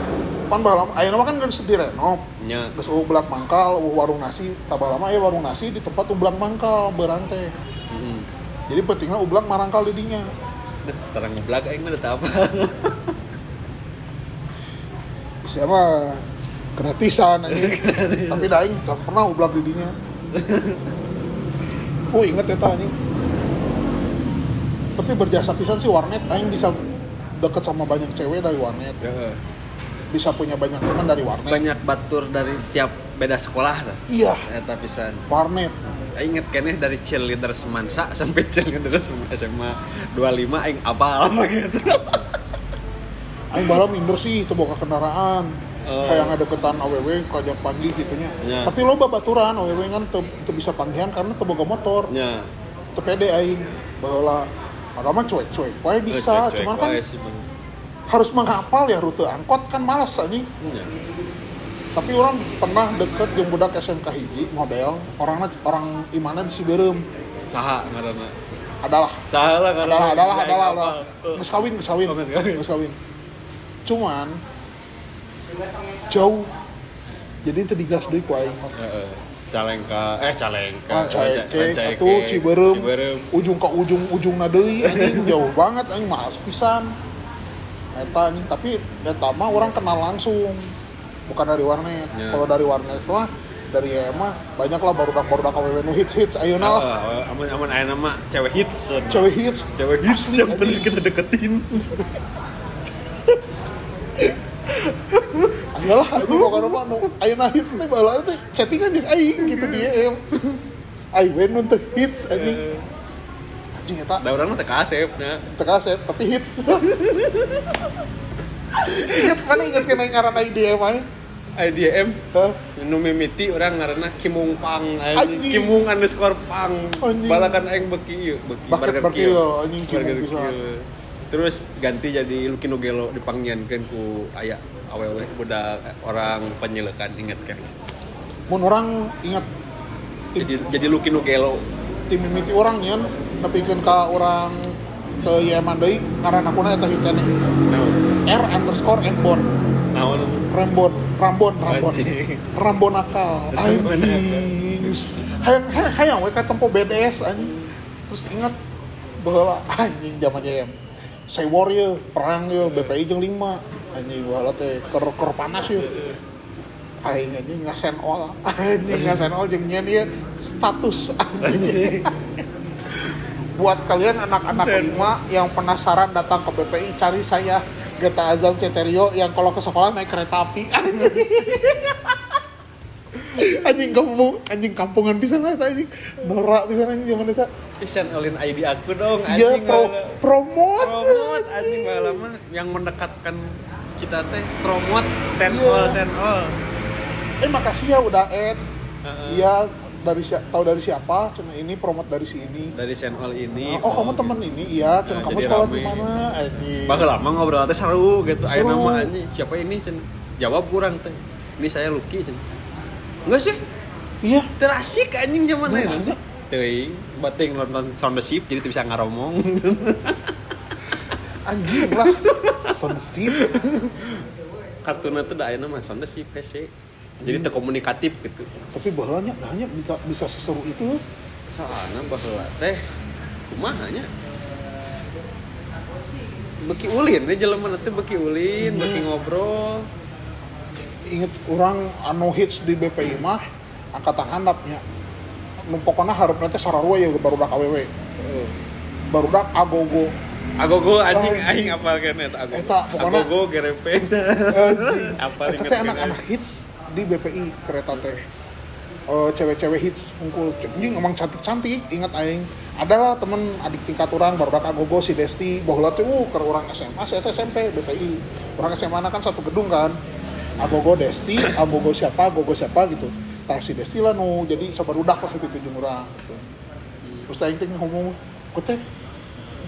B: Pan Bahalaman, ayeuna mah kan geus direnov.
A: Nya.
B: Terus ublag mangkal, uh, warung nasi, tak lama ya warung nasi di tempat ublag mangkal berantai.
A: Heeh.
B: Jadi pentingnya ublag marangkal di dinya.
A: Deh, Terang ngeblak aing mah teu apa.
B: Siapa gratisan aja. Tapi dah aing tak pernah ublag di dinya. Oh inget ya anjing. Tapi berjasa pisan sih warnet aing bisa deket sama banyak cewek dari warnet.
A: Heeh.
B: Bisa punya banyak teman dari warnet.
A: Banyak batur dari tiap beda sekolah dah.
B: Iya,
A: Eta pisan.
B: warnet.
A: Aing inget keneh dari cheerleader Semansa sampai cheerleader SMA 25 aing apal gitu.
B: Aing bala minder sih itu boga kendaraan.
A: Oh.
B: Kayak ngadeketan AWW kajak panggih gitunya.
A: Ya.
B: Tapi lo baturan AWW kan teu bisa panggihan karena teu boga motor.
A: Nya.
B: Teu pede aing. Baheula Padahal mah cuek-cuek wae bisa,
A: Cuek-cuek
B: cuman kan
A: sih,
B: harus menghafal ya rute angkot kan malas anjing.
A: Nya.
B: Tapi orang pernah deket jeung budak SMK hiji model, orangnya orang imana di Siberem.
A: Saha ngaranna?
B: Adalah,
A: Saha lah ngaranna.
B: adalah, adalah, adalah, adalah. Geus kawin, geus kawin.
A: Oh, geus kawin.
B: Geus kawin. Cuman jauh. Jadi itu digas deui ku aing.
A: Calengka, eh Calengka.
B: Ah,
A: Ca-
B: Caeke, atuh Ciberem,
A: Ciberem.
B: ujung ke ujung ujung deui anjing jauh banget anjing males pisan. Eta anjing tapi eta mah orang kenal langsung. Bukan dari warnet.
A: Ya.
B: Kalau dari warnet mah dari EMA banyak lah barudak-barudak KWW nu hits-hits ayeuna lah.
A: Oh, amun amun aya nama cewek hits.
B: Cewek hits.
A: Cewek hits yang
B: anjing.
A: kita deketin.
B: Ayolah anjing pokoknya mah nu ayeuna hits teh baheula teh chattingan jeung aing gitu di EM. Aing we nu hits anjing. Anjing eta
A: Da urang mah teu kasep nya.
B: teu kaset tapi hits. Ingat mana ingat kena ngaran aing EM mana?
A: IDM
B: Hah?
A: nu mimiti orang ngaranna Kimung Pang anjing. Kimung underscore Pang. Balakan aing beki ieu, beki
B: Bucket
A: Burger
B: Kill, anjing, Kimung.
A: Terus ganti jadi Lucky Nugelo dipanggiankeun ku aya awewe budak orang penyelekan inget kan.
B: Mun orang ingat
A: Jadi jadi Lucky Nugelo.
B: tim mimiti orang nyen nepikeun ka orang ke Yeman deui ngaran akuna eta hikene
A: Naon?
B: R underscore Embon
A: Naon?
B: Rembon Rambon Rambon
A: Anjing.
B: Rambon akal
A: Rambon
B: anjing hayang hayang hayang we ka tempo BDS anjing terus ingat baheula anjing zaman YM saya warrior perang yo BPI jeung 5 anjing baheula teh ker ker panas yo. Aing anjing ngasen ol. Anjing ngasen ol jeung nyen ieu status anjing. Buat kalian anak-anak lima yang penasaran datang ke BPI cari saya Geta Azam Ceterio yang kalau ke sekolah naik kereta api anjing. Anjing kampung anjing kampungan bisa lah anjing. Norak bisa anjing zaman itu
A: Isan olin ID aku dong
B: iya
A: anjing.
B: pro
A: bala.
B: promote.
A: Promote anjing mah yang mendekatkan kita teh promote send
B: Iya.
A: all send all.
B: eh makasih ya udah Ed
A: Heeh.
B: iya dari siapa tahu dari siapa cuma ini promote dari si ini
A: Dari send all ini.
B: oh kamu temen ini iya cuma
A: Nah,
B: kamu sekolah di mana anjing
A: Bah lama ngobrol teh seru gitu.
B: Seru.
A: nama anjing siapa ini cen. Jawab kurang teh. Ini saya Lucky cen. Enggak sih.
B: iya
A: Terasik anjing zaman
B: Nah,
A: itu. Teuing, bating nonton sound the ship jadi bisa ngaromong.
B: anjing lah. Sensip
A: Kartuna teh da aya nama sound the ship hese. Jadi teu komunikatif gitu.
B: tapi bahalanya hanya bisa bisa seseru itu.
A: Soalnya bahwa teh? Kumaha nya? Beki ulin ya jelema teh beki ulin beki ngobrol.
B: Inget orang anu hits di BPI mah angkatan handapnya nu pokokna harapna teh sararua ya barudak awewe
A: Oh.
B: barudak agogo
A: Agogo anjing
B: Anjing.
A: aing apal kene eta agogo.
B: Eta, pokona-
A: Agogo gerepe. Apa
B: Eta teh anak-anak hits di BPI kereta teh Eh, cewek-cewek hits ngumpul anjing emang cantik-cantik ingat aing adalah temen adik tingkat orang barudak agogo si Desti bahwa tuh uh, ke orang SMA saya teh SMP BPI orang SMA kan satu gedung kan agogo Desti agogo siapa agogo siapa gitu tah si Desti lah nu jadi sabarudak lah gitu jeung urang gitu. terus aing teh ngomong kok teh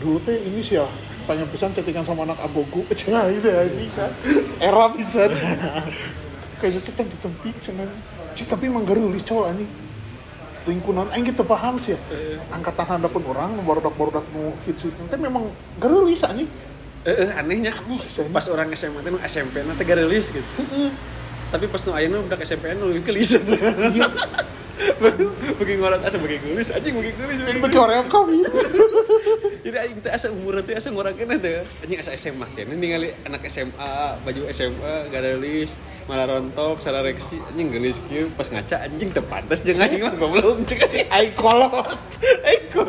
B: dulu teh ini sih ya tanya pisan chattingan sama anak agogo. Cenah itu anjing kan. Era pisan. Kayaknya tuh cantik cantik cenah Cik, tapi emang gerulis cowok anjing. Lingkungan aing gitu paham sih ya. Angkatan handa pun orang barudak barudak nu hits hits. Teh memang gerulis anjing.
A: Eh, eh, anehnya
B: aneh
A: pas orang SMA teh SMP nanti gak rilis gitu. Tapi pas nu ayeuna udah SMP nu lebih gelis.
B: iya
A: Bagi ngorot asa bagi gelis anjing bagi gelis.
B: yang bagi orang kawin
A: Jadi aing teh asa umur teh asa ngorang kene teh. Anjing asa SMA kene ningali anak SMA, baju SMA gak rilis, malah rontok, salah reaksi anjing gelis kieu pas ngaca anjing teu pantes jeung aing mah goblok cek anjing.
B: aing kolot
A: Eko.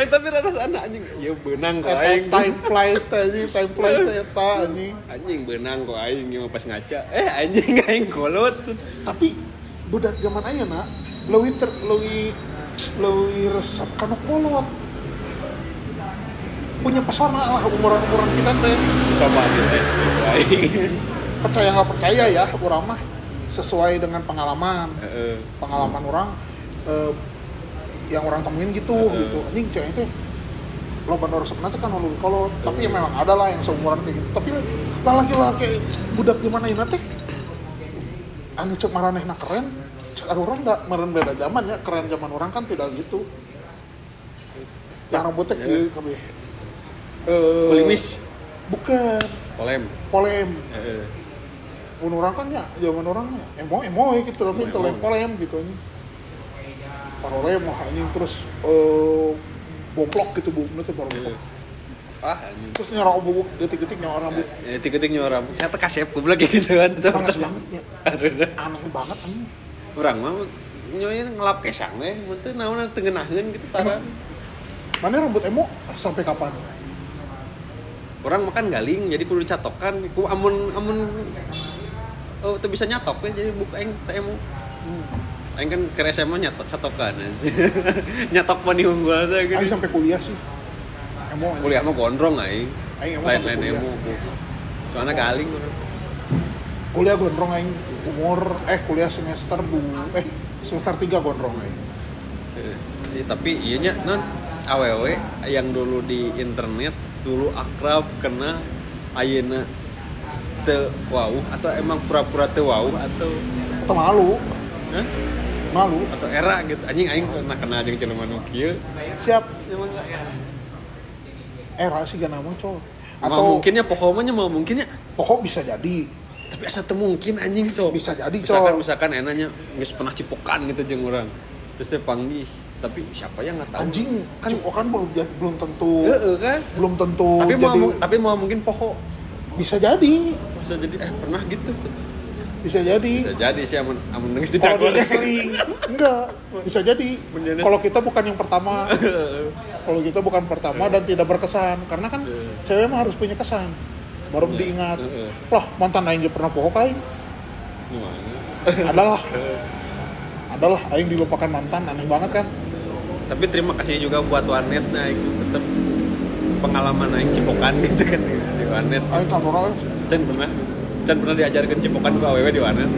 A: Eh tapi rasa anak anjing, ya benang kok
B: Eta
A: aing.
B: time flies teh anjing time flies eta anjing
A: Anjing benang kok aing pas ngaca. Eh anjing aing kolot.
B: tapi budak zaman ayeuna leuwih ter leuwih leuwih resep kana kolot punya pesona lah umuran-umuran kita teh
A: Coba dites gitu
B: percaya nggak percaya ya orang mah sesuai dengan pengalaman
A: Heeh.
B: pengalaman orang eh, yang orang temuin gitu
A: Heeh.
B: gitu anjing cewek itu lo bener sebenarnya tuh kan kalau tapi ya memang ada lah yang seumuran kayak gitu tapi lah laki-laki budak di mana ini teh anu cek maranehna keren. Cek ada orang dak meren beda zaman ya. Keren zaman orang kan tidak gitu. Yang rambutnya
A: Ya.
B: kieu kabeh eh
A: Kulimis.
B: bukan.
A: Polem.
B: polem.
A: Heeh.
B: pun orang kan ya zaman orang ya emo emo gitu tapi telem polem gitu. Ini parolem lah ini terus eh boplok gitu bu itu baru boplok
A: Ah anjing.
B: terus nyara bubuk detik-detik nyara rambut
A: Ya, titik-titik nyuara saya teh kasep goblok kayak gitu kan.
B: panas banget ya aneh banget anjing
A: Urang mah nyonya ngelap kesang we, teu naon teu ngeunaheun gitu taran.
B: mana rambut emo sampai kapan
A: Orang makan galing jadi kudu catokan. Ku amun amun oh teu bisa nyatok we jadi buka aing teh
B: hmm.
A: Aing kan ke SMA nyatok catokan. nyatok unggul teh
B: Aing
A: gitu.
B: sampai kuliah sih emo.
A: Kuliah mah gondrong aing.
B: Aing emo
A: Lain-lain
B: kuliah.
A: Emu. Soalnya galing
B: kuliah gondrong aing. Umur eh kuliah semester du eh semester 3 gondrong aing.
A: Eh, tapi iya nya non. Awewe yang dulu di internet dulu akrab kena ayeuna teu wau atau emang pura-pura teu wau atau
B: atau malu.
A: Hah?
B: malu.
A: Atau era gitu. Anjing aing pernah kena jeung jelema nu kieu
B: siap
A: nggak era
B: era sih gak nama cowok.
A: Mau
B: atau
A: mungkinnya pokoknya mau mungkinnya.
B: Pokok bisa jadi.
A: Tapi asa mungkin anjing cok
B: bisa jadi
A: misalkan
B: cowok.
A: misalkan enaknya geus pernah cipokan gitu jeung urang terus teh panggih. Tapi siapa yang nggak tahu?
B: Anjing
A: kan
B: kan kan belum belum tentu.
A: Heeh kan?
B: Belum tentu
A: tapi mau
B: jadi.
A: mu- tapi mau mungkin pokok.
B: Bisa jadi.
A: Bisa jadi eh pernah gitu
B: bisa jadi.
A: Bisa jadi sih amun amun nangis di
B: kalau dia sering enggak bisa jadi. Kalau kita bukan yang pertama kalau kita bukan pertama dan tidak berkesan. Karena kan
A: Iya.
B: cewek mah harus punya kesan. Baru
A: Iya.
B: diingat
A: Heeh.
B: lah mantan aing juga pernah pokok aing? Adalah. Adalah aing dilupakan mantan aneh banget kan?
A: Tapi terima kasih juga buat warnet nah itu tetap pengalaman aing cipokan gitu kan di warnet.
B: Aing kan orang
A: Cen pernah? Cen pernah diajarkan cipokan ke awewe di warnet?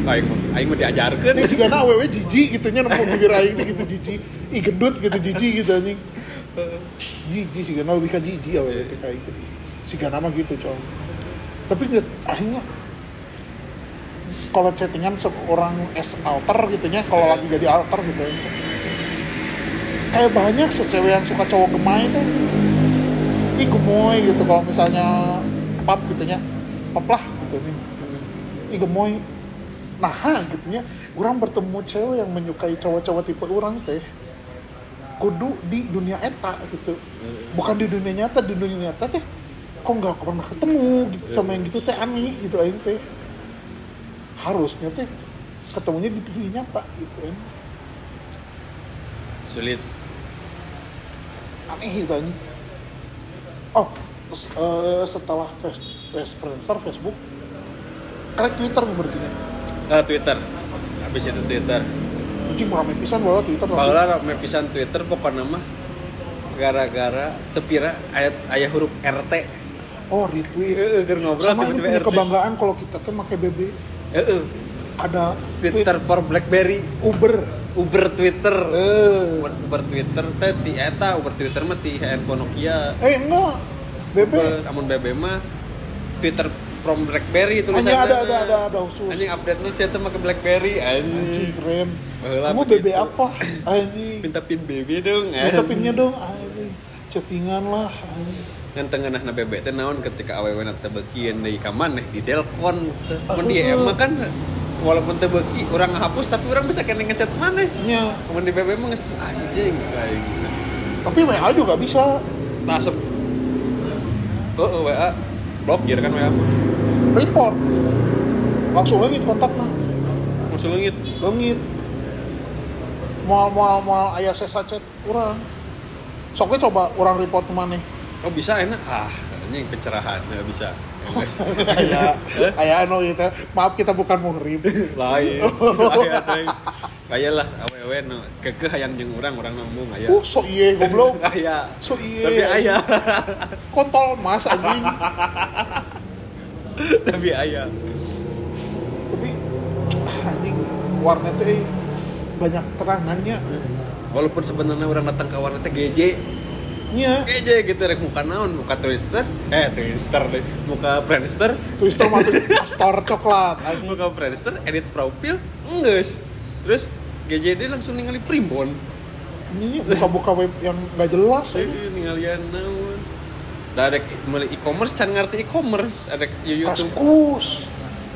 A: Aing aing mau diajarkan
B: Ini si Gana awewe jijik gitu nya nemu bibir aing gitu jijik. Ih gendut gitu jijik gitu anjing. Jijik si Gana lebih ka jijik awewe teh kayak gitu. Si Gana mah gitu, Cong. Tapi nggak akhirnya kalau chattingan seorang es alter gitu nya kalau lagi jadi alter gitu ya. Kayak banyak secewek yang suka cowok gemay tuh. Ih gemoy gitu kalau misalnya pap gitu nya. Pap lah gitu nih. Ih gemoy nah gitu nya orang bertemu cewek yang menyukai cowok-cowok tipe orang teh kudu di dunia eta gitu. Bukan di dunia nyata di dunia nyata teh kok nggak pernah ketemu gitu sama yang gitu teh aneh gitu aing teh. Harusnya teh ketemunya di dunia nyata gitu kan
A: sulit.
B: Aneh itu anjing. oh eh, setelah face, face, Friendster, Facebook karek Twitter berarti.
A: Ah, Twitter. Habis itu Twitter
B: anjing rame pisan bahwa Twitter tapi-
A: Paula rame pisan Twitter pokoknya mah gara-gara tepira ayat ayah huruf RT
B: oh retweet.
A: Heeh, keur ngobrol
B: sama ini punya
A: RT.
B: kebanggaan kalau kita kan pakai BB
A: Heeh,
B: ada
A: Twitter for BlackBerry.
B: Uber.
A: Uber Twitter.
B: Eh
A: Uber, Uber Twitter teh ti eta Uber Twitter mah ti handphone Nokia.
B: Eh enggak. BB
A: Uber amun BB mah Twitter from BlackBerry
B: hanya
A: tulisannya
B: ada ada ada ada khusus.
A: Anjing update nya saya pakai BlackBerry?
B: Anjing
A: anjing.
B: keren. Kamu. BB apa? Anjing.
A: Minta pin BB dong
B: minta pinnya dong anjing. Chattingan lah anjing.
A: ngan tengah nah BB teh naon ketika awewe na teu beukian deui ka maneh di Delcon. Mun di emang kan walaupun teu beuki urang ngahapus tapi urang bisa kena ngechat maneh
B: nya
A: Cuman di BB mah anjing kayak gitu.
B: tapi WA juga bisa.
A: Tasep. Oh, WA blokir kan WA.
B: report langsung lagi kontaknya
A: Langsung lengit.
B: lengit mual mual mual ayah sesa chat orang soknya coba orang report ke mana
A: Oh, bisa enak. Ah, anjing pencerahan nggak bisa. Ya, guys.
B: kayak kayak anu gitu maaf kita bukan muhrim
A: Lain. Kayak teh. Kayak lah awewe nu kekeh hayang jeung urang urang nambung aya.
B: uh so iye goblok
A: Aya.
B: so iye
A: Tapi aya.
B: kontol mas anjing
A: Tapi aya.
B: tapi ah, anjing warnet teh banyak terangannya
A: Walaupun sebenarnya orang datang ke warnet teh GJ,
B: nya
A: GJ gitu rek muka naon, muka Twister, eh Twister deh, muka Friendster,
B: twister mati astor coklat anjing
A: buka Friendster, edit profil, enggeus. Terus GJD langsung ningali primbon.
B: ini buka-buka web yang nggak jelas
A: Saya
B: anjing.
A: ningalian naon. Da ada meuli e-commerce can ngerti e-commerce, ada YouTube.
B: kaskus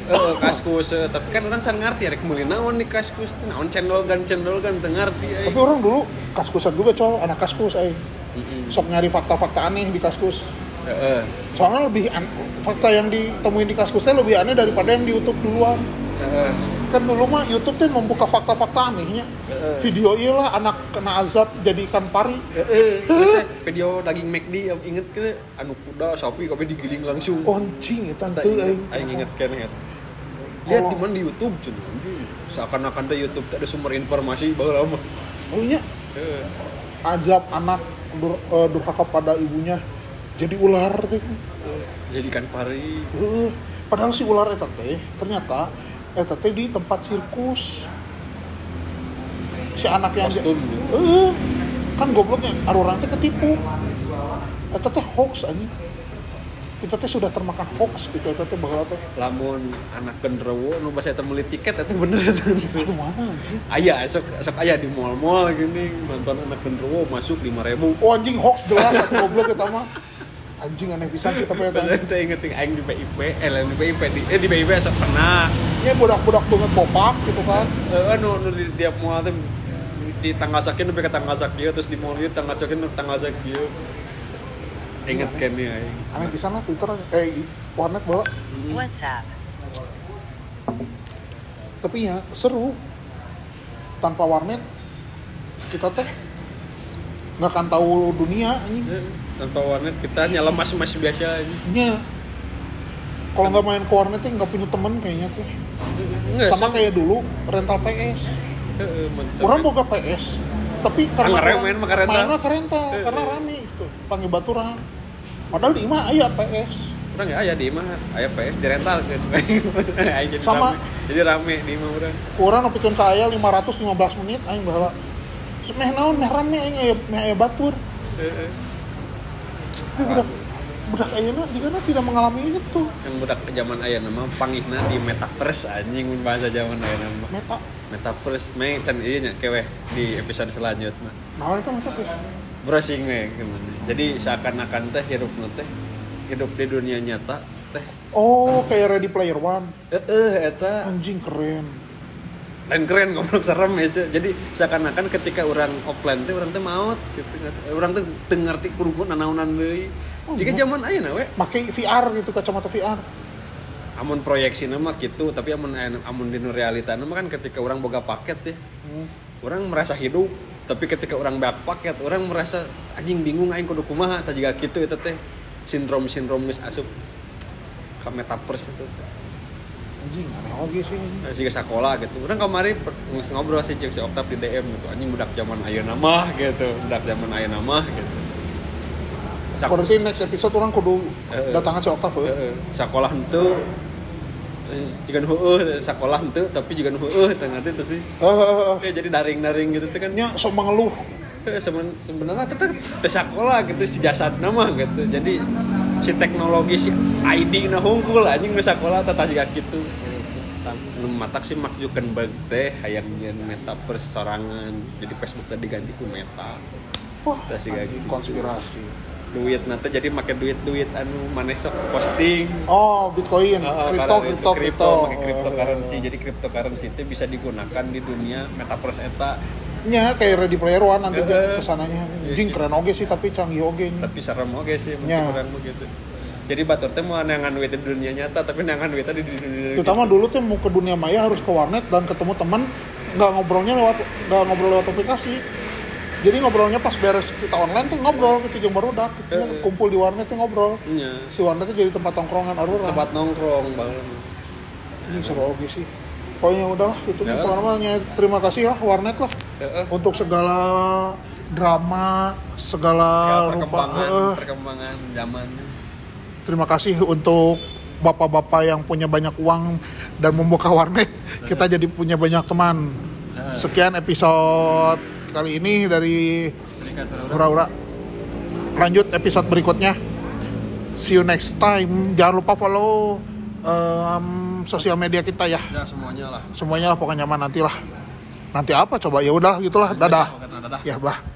A: Eh, kaskus, eh, tapi kan orang can ngerti ada meuli naon di kaskus naon cendol gan cendol gan teu ngerti eh.
B: tapi orang dulu kaskusan juga col anak kaskus eh sok nyari fakta-fakta aneh di kaskus
A: Heeh.
B: soalnya lebih fakta yang ditemuin di kaskusnya lebih aneh daripada yang di YouTube duluan
A: Heeh.
B: Kan dulu mah YouTube tuh membuka fakta-fakta anehnya
A: Heeh.
B: video iya lah anak kena azab jadi ikan pari.
A: Terus teh video daging McD yang inget ke anu kuda sapi kami digiling langsung.
B: anjing itu
A: Tak inget,
B: aing
A: aing inget kan inget. Lihat di mana di YouTube anjing. Seakan-akan teh YouTube teh ada sumber informasi baheula mah.
B: oh iya azab anak dur, eh, durhaka pada ibunya jadi ular teh
A: Jadi ikan pari.
B: Heeh. padahal si ular eta teh ternyata eta teh di tempat sirkus si anak yang
A: Kostum gitu.
B: Heeh. kan gobloknya orang teh ketipu eta teh hoax anjing kita teh sudah termakan hoax gitu eta teh baheula teh
A: Lamun anak genderuwo nu basa eta meuli tiket eta bener eta.
B: mana anjing
A: Aya sok sok aya di mall-mall gini nonton anak genderuwo masuk 5000.
B: oh anjing hoax jelas satu goblok eta mah anjing aneh pisan sih tapi eta
A: teh inget aing di BIP, eh di BIP di eh di BIP sok pernah.
B: Nya budak-budak banget popak gitu kan?
A: Eh, anu nu di tiap mall teh di tangga sakit lebih ke tangga sakit terus di mall itu tangga sakit nu tangga sakit inget kan aing.
B: Aneh pisan lah Twitter eh warnet bawa.
C: WhatsApp.
B: tapi ya seru. Tanpa warnet kita teh nggak akan tahu dunia anjing.
A: Eh, tanpa warnet kita nyala mas mas biasa aja
B: nya kalau nggak main ke warnet nggak punya temen kayaknya teh
A: Enggak,
B: sama kayak dulu rental PS orang boga PS tapi karena orang-
A: main mah ke rental.
B: mainnya ke rental karena rame gitu panggil baturan padahal di imah aya PS
A: Orang nggak aya di mah, aya PS di rental jadi
B: Sama.
A: rame. Jadi rame di mah urang.
B: kurang nepikeun ka aya 515 menit aing baheula meh naon meh rame aing aya meh aya batur
A: Heeh.
B: Budak ayeuna juga tidak mengalami itu.
A: Yang budak zaman aya nama pangihna di metaverse anjing bahasa zaman aya nama.
B: meta.
A: Metaverse meh can ieu nya keweh di episode selanjutnya.
B: naon itu meta teh
A: browsing we gimana. Jadi seakan-akan teh hidup teh hidup di dunia nyata teh.
B: Oh kayak Ready Player One.
A: Eh eh eta.
B: Anjing keren.
A: Lain keren goblok serem ya jadi seakan-akan ketika orang offline teh orang teh maut gitu. Orang teh teu ngerti kurugun nanaonan deui
B: Oh,
A: jika
B: iya.
A: zaman ayeuna we
B: pakai VR gitu kacamata VR
A: amun proyeksi nama gitu tapi amun amun di realita nama kan ketika orang boga paket ya.
B: Hmm.
A: orang merasa hidup tapi ketika orang back paket orang merasa anjing bingung aing kudu kumaha tah juga gitu itu teh. Sindrom sindrom geus asup ka metaverse itu teh.
B: anjing aneh oge sih
A: jika sekolah gitu. Orang kemarin nges- ngobrol sih cek si Oktav di DM gitu. Anjing budak zaman ayeuna mah gitu. Budak zaman ayeuna mah gitu
B: Sih next episode orang kudu
A: Eh,
B: datangan si Oktav ya.
A: Heeh. sekolah itu jika heueuh sekolah itu tapi juga heueuh teh ngerti tuh sih. Eh, jadi daring-daring gitu tuh kan
B: sok mengeluh.
A: Eh, seben- sebenarnya itu teh sekolah gitu si jasad nama gitu jadi si teknologi si ID na hungkul anjing nu sekolah tata juga gitu nu matak sih Mark Zuckerberg teh hayang nyeun metaverse sorangan jadi Facebook teh diganti ku meta
B: Wah,
A: gitu.
B: konspirasi.
A: Duit nanti jadi make duit-duit anu maneh sok posting
B: Oh, Bitcoin,
A: Oh,
B: kripto,
A: karena
B: kripto,
A: pakai cryptocurrency. Jadi cryptocurrency itu bisa digunakan di dunia metaverse eta,
B: Nya kayak Ready Player One nanti
A: Heeh.
B: ke sananya. Jing keren oge sih tapi canggih oge.
A: tapi serem oke sih
B: Ya.
A: orang begitu. Jadi batur teh mau nangan duit di dunia nyata, tapi nangan duit di dunia
B: Terutama dulu tuh mau ke dunia maya harus ke warnet dan ketemu teman nggak ngobrolnya lewat nggak ngobrol lewat aplikasi. Jadi ngobrolnya pas beres kita online tuh ngobrol jeung baru dak
A: Heeh.
B: kumpul di warnet tuh ngobrol.
A: Iya.
B: Si warnet tuh jadi tempat tongkrongan arura.
A: Tempat nongkrong banget.
B: Ini seru oge sih. Pokoknya udahlah gitu
A: Ya.
B: nih. Terima kasih lah warnet lah
A: Heeh.
B: untuk segala drama, segala
A: Segala
B: rupa.
A: perkembangan,
B: heeh.
A: perkembangan zamannya.
B: Terima kasih untuk bapak-bapak yang punya banyak uang dan membuka warnet. Kita jadi punya banyak teman. Sekian episode kali ini dari Ura-Ura. Lanjut episode berikutnya. See you next time. Jangan lupa follow em, sosial media kita ya.
A: Ya semuanya lah.
B: Semuanya lah pokoknya mah nanti lah. Nanti apa coba ya udahlah gitulah.
A: Dadah.
B: Ya bah.